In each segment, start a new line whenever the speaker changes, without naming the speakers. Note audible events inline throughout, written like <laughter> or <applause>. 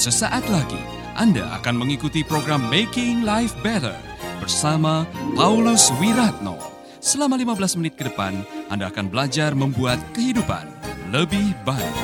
Sesaat lagi Anda akan mengikuti program Making Life Better bersama Paulus Wiratno. Selama 15 menit ke depan, Anda akan belajar membuat kehidupan lebih baik.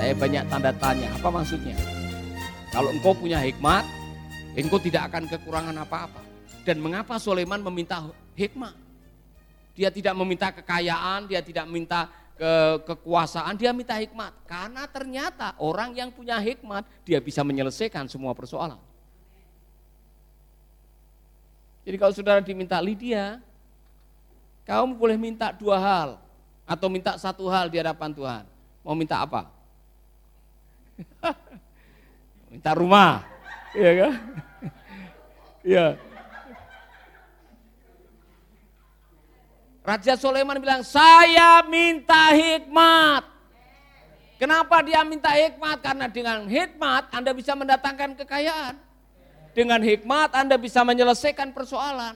Saya banyak tanda tanya, apa maksudnya? Kalau engkau punya hikmat, engkau tidak akan kekurangan apa-apa. Dan mengapa Sulaiman meminta hikmat? Dia tidak meminta kekayaan, dia tidak minta ke kekuasaan, dia minta hikmat. Karena ternyata orang yang punya hikmat, dia bisa menyelesaikan semua persoalan. Jadi kalau saudara diminta Lydia, kamu boleh minta dua hal atau minta satu hal di hadapan Tuhan. Mau minta apa? <laughs> minta rumah, iya kan? Iya. Raja Sulaiman bilang, saya minta hikmat. Kenapa dia minta hikmat? Karena dengan hikmat Anda bisa mendatangkan kekayaan. Dengan hikmat Anda bisa menyelesaikan persoalan.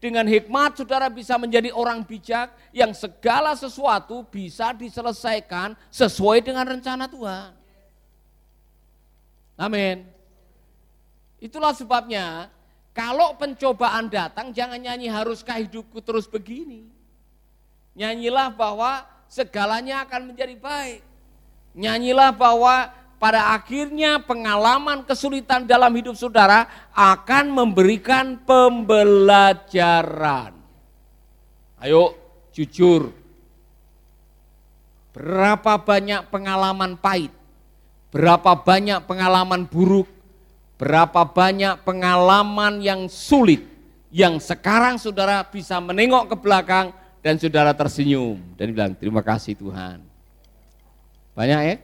Dengan hikmat saudara bisa menjadi orang bijak yang segala sesuatu bisa diselesaikan sesuai dengan rencana Tuhan. Amin. Itulah sebabnya kalau pencobaan datang jangan nyanyi haruskah hidupku terus begini. Nyanyilah bahwa segalanya akan menjadi baik. Nyanyilah bahwa pada akhirnya pengalaman kesulitan dalam hidup saudara akan memberikan pembelajaran. Ayo jujur. Berapa banyak pengalaman pahit, berapa banyak pengalaman buruk, berapa banyak pengalaman yang sulit yang sekarang saudara bisa menengok ke belakang dan saudara tersenyum dan bilang terima kasih Tuhan. Banyak ya?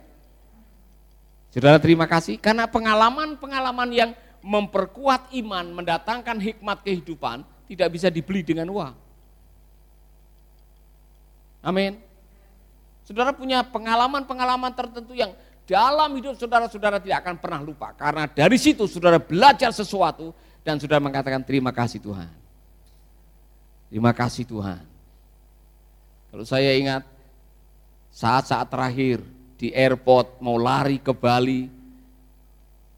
Saudara terima kasih karena pengalaman-pengalaman yang memperkuat iman, mendatangkan hikmat kehidupan tidak bisa dibeli dengan uang. Amin. Saudara punya pengalaman-pengalaman tertentu yang dalam hidup saudara-saudara tidak akan pernah lupa. Karena dari situ saudara belajar sesuatu dan saudara mengatakan terima kasih Tuhan. Terima kasih Tuhan. Kalau saya ingat saat-saat terakhir di airport mau lari ke Bali,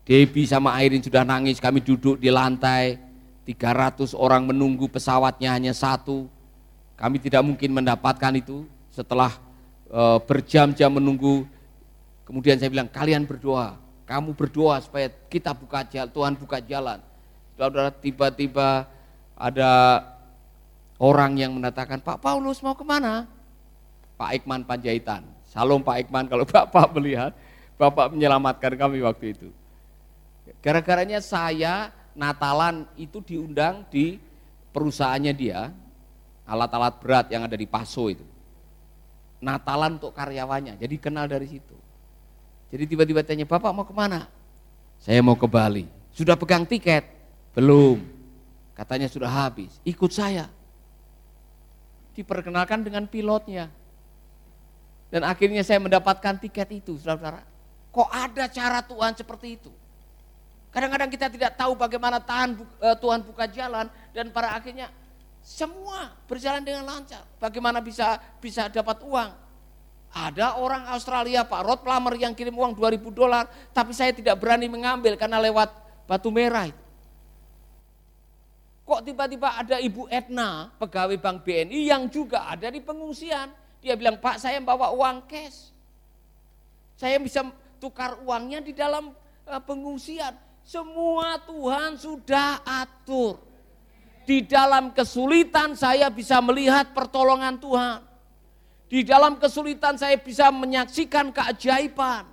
Debbie sama Airin sudah nangis, kami duduk di lantai, 300 orang menunggu pesawatnya hanya satu. Kami tidak mungkin mendapatkan itu setelah e, berjam-jam menunggu. Kemudian saya bilang, kalian berdoa, kamu berdoa supaya kita buka jalan, Tuhan buka jalan. Tiba-tiba ada orang yang mengatakan, Pak Paulus mau ke mana? Pak Ikman Panjaitan. Salam Pak Ikman kalau <laughs> Bapak melihat, Bapak menyelamatkan kami waktu itu. Gara-garanya saya Natalan itu diundang di perusahaannya dia, alat-alat berat yang ada di Paso itu. Natalan untuk karyawannya, jadi kenal dari situ. Jadi tiba-tiba tanya, Bapak mau ke mana? Saya mau ke Bali. Sudah pegang tiket? Belum. Katanya sudah habis. Ikut saya diperkenalkan dengan pilotnya. Dan akhirnya saya mendapatkan tiket itu, saudara-saudara. Kok ada cara Tuhan seperti itu? Kadang-kadang kita tidak tahu bagaimana Tuhan, eh, Tuhan buka jalan dan pada akhirnya semua berjalan dengan lancar. Bagaimana bisa bisa dapat uang? Ada orang Australia Pak Rod Plummer yang kirim uang 2000 dolar, tapi saya tidak berani mengambil karena lewat batu merah itu. Kok tiba-tiba ada Ibu Etna, pegawai Bank BNI yang juga ada di pengungsian. Dia bilang, Pak saya bawa uang cash. Saya bisa tukar uangnya di dalam eh, pengungsian. Semua Tuhan sudah atur. Di dalam kesulitan saya bisa melihat pertolongan Tuhan. Di dalam kesulitan saya bisa menyaksikan keajaiban.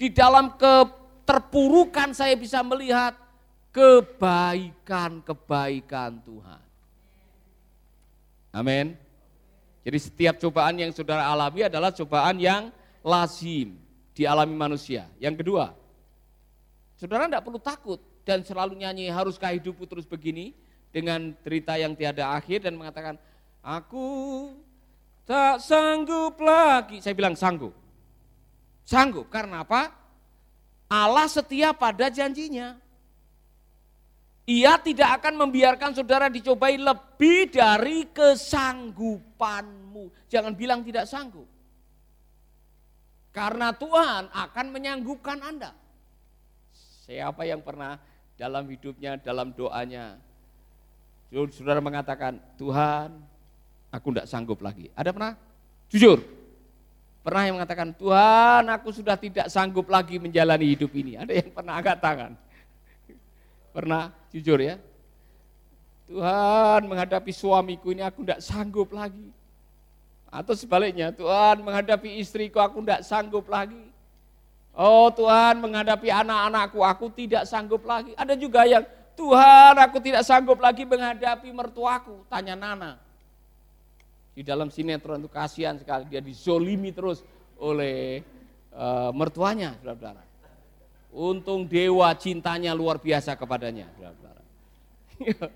Di dalam keterpurukan saya bisa melihat kebaikan-kebaikan Tuhan. Amin. Jadi setiap cobaan yang saudara alami adalah cobaan yang lazim dialami manusia. Yang kedua, saudara tidak perlu takut dan selalu nyanyi haruskah hidupku terus begini dengan cerita yang tiada akhir dan mengatakan aku tak sanggup lagi. Saya bilang sanggup. Sanggup karena apa? Allah setia pada janjinya. Ia tidak akan membiarkan saudara dicobai lebih dari kesanggupanmu. Jangan bilang tidak sanggup. Karena Tuhan akan menyanggupkan Anda. Siapa yang pernah dalam hidupnya, dalam doanya, saudara mengatakan, Tuhan aku tidak sanggup lagi. Ada pernah? Jujur. Pernah yang mengatakan, Tuhan aku sudah tidak sanggup lagi menjalani hidup ini. Ada yang pernah angkat tangan? Pernah? Jujur ya. Tuhan menghadapi suamiku ini aku tidak sanggup lagi. Atau sebaliknya, Tuhan menghadapi istriku aku tidak sanggup lagi. Oh Tuhan menghadapi anak-anakku aku tidak sanggup lagi. Ada juga yang Tuhan aku tidak sanggup lagi menghadapi mertuaku. Tanya Nana. Di dalam sinetron itu kasihan sekali dia dizolimi terus oleh uh, mertuanya, saudara-saudara. Untung dewa cintanya luar biasa kepadanya. <laughs>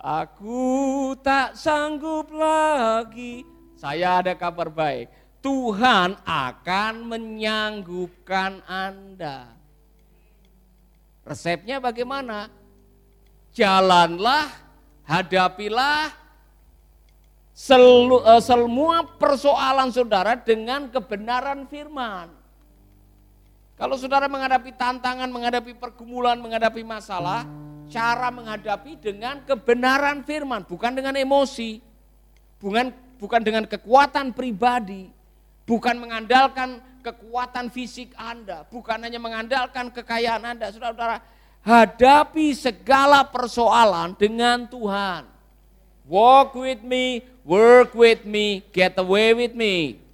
Aku tak sanggup lagi. Saya ada kabar baik. Tuhan akan menyanggupkan Anda. Resepnya bagaimana? Jalanlah, hadapilah selu, uh, semua persoalan saudara dengan kebenaran firman. Kalau saudara menghadapi tantangan, menghadapi pergumulan, menghadapi masalah, cara menghadapi dengan kebenaran firman, bukan dengan emosi, bukan bukan dengan kekuatan pribadi, bukan mengandalkan kekuatan fisik Anda, bukan hanya mengandalkan kekayaan Anda. Saudara-saudara, hadapi segala persoalan dengan Tuhan. Walk with me, work with me, get away with me.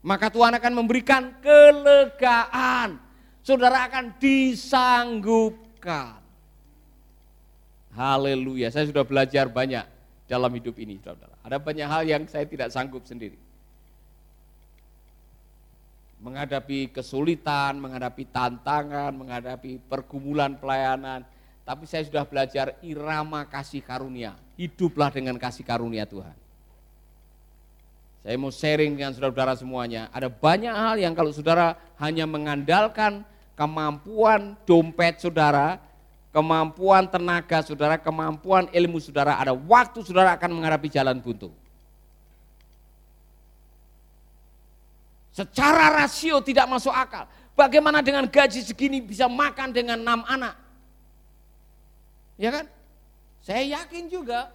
Maka Tuhan akan memberikan kelegaan. Saudara akan disanggupkan. Haleluya, saya sudah belajar banyak dalam hidup ini, saudara. Ada banyak hal yang saya tidak sanggup sendiri. Menghadapi kesulitan, menghadapi tantangan, menghadapi pergumulan pelayanan, tapi saya sudah belajar irama kasih karunia. Hiduplah dengan kasih karunia Tuhan. Saya mau sharing dengan saudara-saudara semuanya. Ada banyak hal yang kalau saudara hanya mengandalkan kemampuan dompet saudara, kemampuan tenaga saudara, kemampuan ilmu saudara, ada waktu saudara akan menghadapi jalan buntu. Secara rasio tidak masuk akal. Bagaimana dengan gaji segini bisa makan dengan enam anak? Ya kan? Saya yakin juga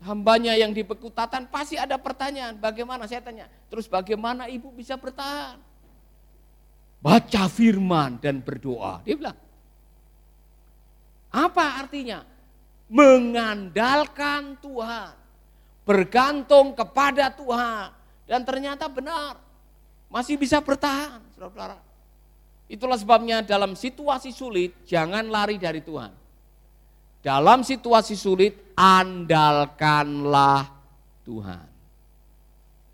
hambanya yang di Pekutatan pasti ada pertanyaan, bagaimana saya tanya, terus bagaimana ibu bisa bertahan? Baca firman dan berdoa. Dia bilang, apa artinya? Mengandalkan Tuhan, bergantung kepada Tuhan. Dan ternyata benar, masih bisa bertahan, saudara-saudara. Itulah sebabnya dalam situasi sulit, jangan lari dari Tuhan. Dalam situasi sulit, andalkanlah Tuhan.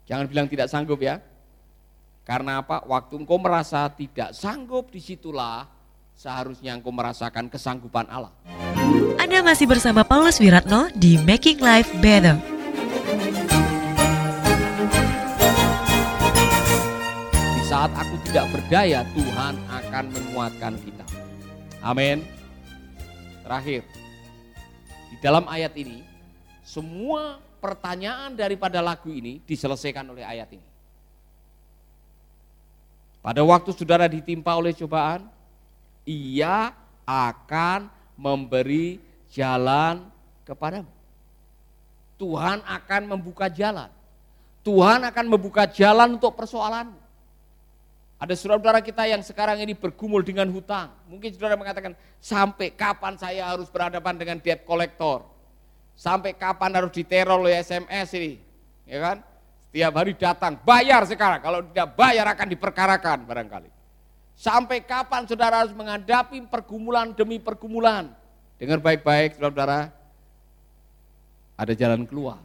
Jangan bilang tidak sanggup ya. Karena apa? Waktu engkau merasa tidak sanggup, di situlah seharusnya engkau merasakan kesanggupan Allah.
Anda masih bersama Paulus Wiratno di Making Life Better.
Di saat aku tidak berdaya, Tuhan akan menguatkan kita. Amin. Terakhir, di dalam ayat ini, semua pertanyaan daripada lagu ini diselesaikan oleh ayat ini. Pada waktu saudara ditimpa oleh cobaan, ia akan memberi jalan kepadamu. Tuhan akan membuka jalan. Tuhan akan membuka jalan untuk persoalanmu. Ada saudara-saudara kita yang sekarang ini bergumul dengan hutang. Mungkin saudara mengatakan, sampai kapan saya harus berhadapan dengan debt collector? Sampai kapan harus diteror oleh SMS ini? Ya kan? Setiap hari datang, bayar sekarang. Kalau tidak bayar akan diperkarakan barangkali. Sampai kapan saudara harus menghadapi pergumulan demi pergumulan? Dengar baik-baik saudara-saudara, ada jalan keluar.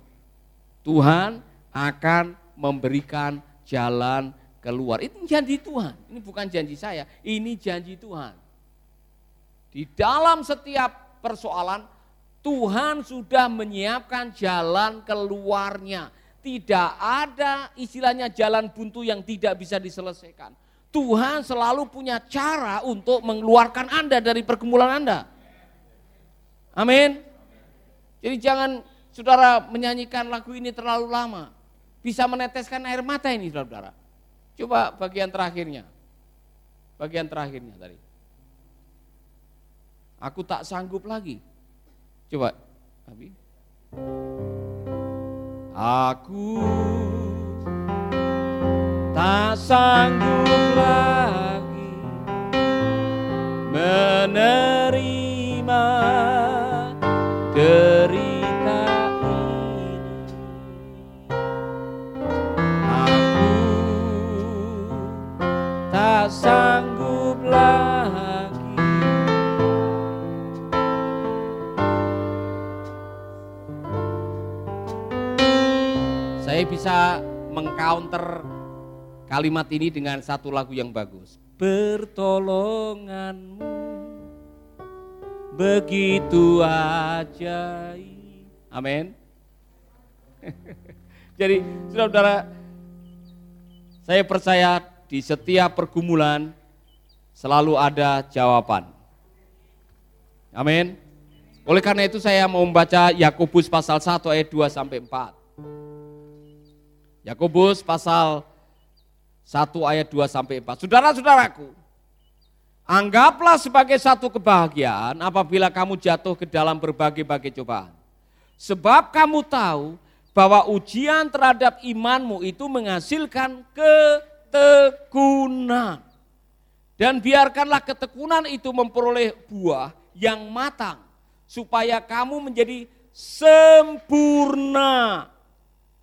Tuhan akan memberikan jalan keluar. Itu janji Tuhan, ini bukan janji saya, ini janji Tuhan. Di dalam setiap persoalan, Tuhan sudah menyiapkan jalan keluarnya. Tidak ada istilahnya jalan buntu yang tidak bisa diselesaikan. Tuhan selalu punya cara untuk mengeluarkan Anda dari pergumulan Anda. Amin. Jadi jangan saudara menyanyikan lagu ini terlalu lama. Bisa meneteskan air mata ini saudara-saudara. Coba bagian terakhirnya. Bagian terakhirnya tadi. Aku tak sanggup lagi. Coba, Abi. Aku tak sanggup bisa mengcounter kalimat ini dengan satu lagu yang bagus. Pertolonganmu begitu ajaib. Amin. <laughs> Jadi saudara-saudara, saya percaya di setiap pergumulan selalu ada jawaban. Amin. Oleh karena itu saya mau membaca Yakobus pasal 1 ayat 2 sampai 4. Yakobus pasal 1 ayat 2 sampai 4. Saudara-saudaraku, anggaplah sebagai satu kebahagiaan apabila kamu jatuh ke dalam berbagai-bagai cobaan. Sebab kamu tahu bahwa ujian terhadap imanmu itu menghasilkan ketekunan. Dan biarkanlah ketekunan itu memperoleh buah yang matang supaya kamu menjadi sempurna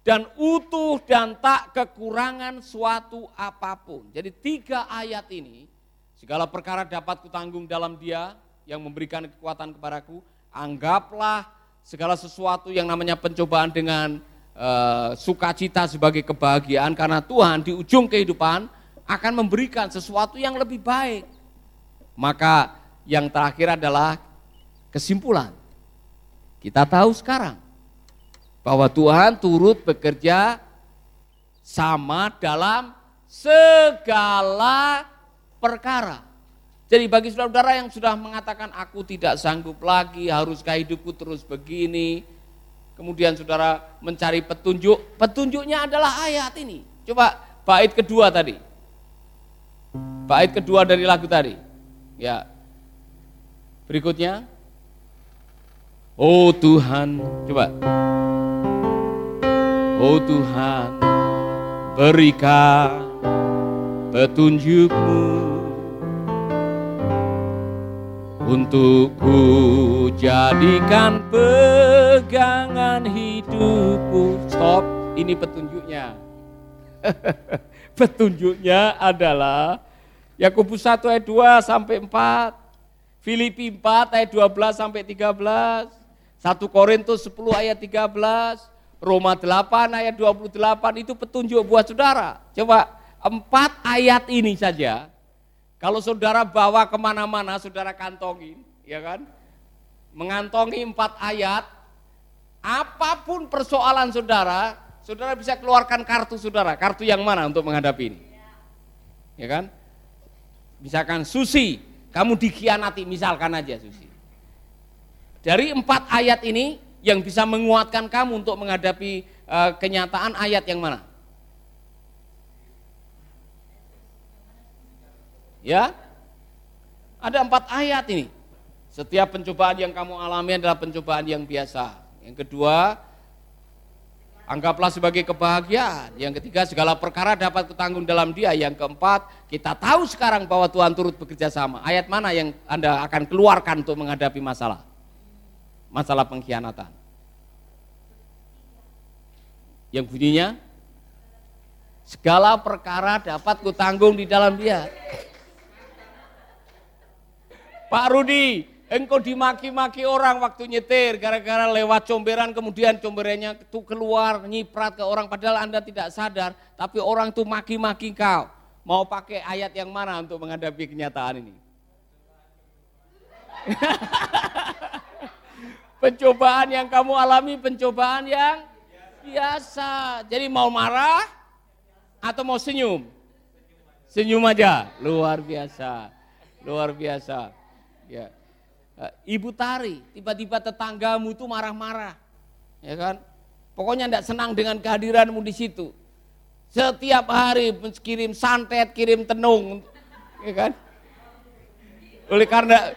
dan utuh dan tak kekurangan suatu apa pun. Jadi tiga ayat ini, segala perkara dapat kutanggung dalam dia yang memberikan kekuatan kepadaku, anggaplah segala sesuatu yang namanya pencobaan dengan uh, sukacita sebagai kebahagiaan karena Tuhan di ujung kehidupan akan memberikan sesuatu yang lebih baik. Maka yang terakhir adalah kesimpulan. Kita tahu sekarang bahwa Tuhan turut bekerja sama dalam segala perkara. Jadi bagi saudara-saudara yang sudah mengatakan aku tidak sanggup lagi, haruskah hidupku terus begini. Kemudian saudara mencari petunjuk, petunjuknya adalah ayat ini. Coba bait kedua tadi. Bait kedua dari lagu tadi. Ya. Berikutnya. Oh Tuhan, coba. Oh Tuhan, berikan petunjukmu untuk ku jadikan pegangan hidupku. Stop, ini petunjuknya. <laughs> petunjuknya adalah Yakobus 1 ayat 2 sampai 4, Filipi 4 ayat 12 sampai 13, 1 Korintus 10 ayat 13, Roma 8 ayat 28 itu petunjuk buat saudara. Coba empat ayat ini saja, kalau saudara bawa ke mana-mana, saudara kantongin, ya kan? Mengantongi empat ayat, apa pun persoalan saudara, saudara bisa keluarkan kartu saudara. Kartu yang mana untuk menghadapi ini? Ya kan? Misalkan Susi, kamu dikhianati, misalkan aja Susi. Dari empat ayat ini, yang bisa menguatkan kamu untuk menghadapi uh, kenyataan ayat yang mana? Ya, ada empat ayat ini. Setiap pencobaan yang kamu alami adalah pencobaan yang biasa. Yang kedua, anggaplah sebagai kebahagiaan. Yang ketiga, segala perkara dapat kutanggung dalam dia. Yang keempat, kita tahu sekarang bahwa Tuhan turut bekerja sama. Ayat mana yang Anda akan keluarkan untuk menghadapi masalah? Masalah pengkhianatan. Yang bunyinya, segala perkara dapat kutanggung di dalam dia. Pak Rudi, engkau dimaki-maki orang waktu nyetir gara-gara lewat comberan kemudian comberannya itu keluar nyiprat ke orang padahal Anda tidak sadar tapi orang itu maki-maki kau. Mau pakai ayat yang mana untuk menghadapi kenyataan ini? <laughs> Pencobaan yang kamu alami pencobaan yang biasa. Jadi mau marah atau mau senyum? Senyum aja, luar biasa. Luar biasa. Ya. Eh, Ibu tari, tiba-tiba tetanggamu itu marah-marah. Ya kan? Pokoknya tidak senang dengan kehadiranmu di situ. Setiap hari kirim santet, kirim tenung, ya kan? Oleh karena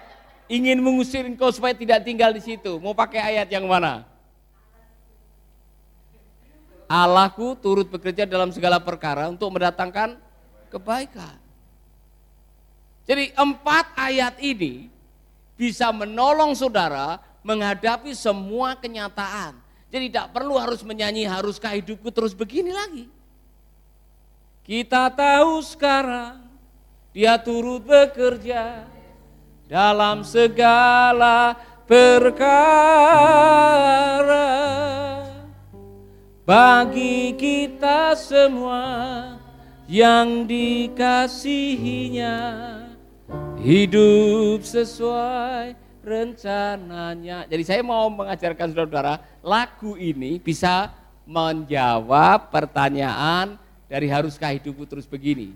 ingin mengusir engkau supaya tidak tinggal di situ. Mau pakai ayat yang mana? Allahku turut bekerja dalam segala perkara untuk mendatangkan kebaikan. Jadi empat ayat ini bisa menolong saudara menghadapi semua kenyataan. Jadi tidak perlu harus menyanyi haruskah hidupku terus begini lagi. Kita tahu sekarang dia turut bekerja dalam segala perkara bagi kita semua yang dikasihinya hidup sesuai rencananya. Jadi saya mau mengajarkan saudara-saudara lagu ini bisa menjawab pertanyaan dari haruskah hidupku terus begini.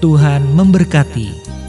Tuhan memberkati.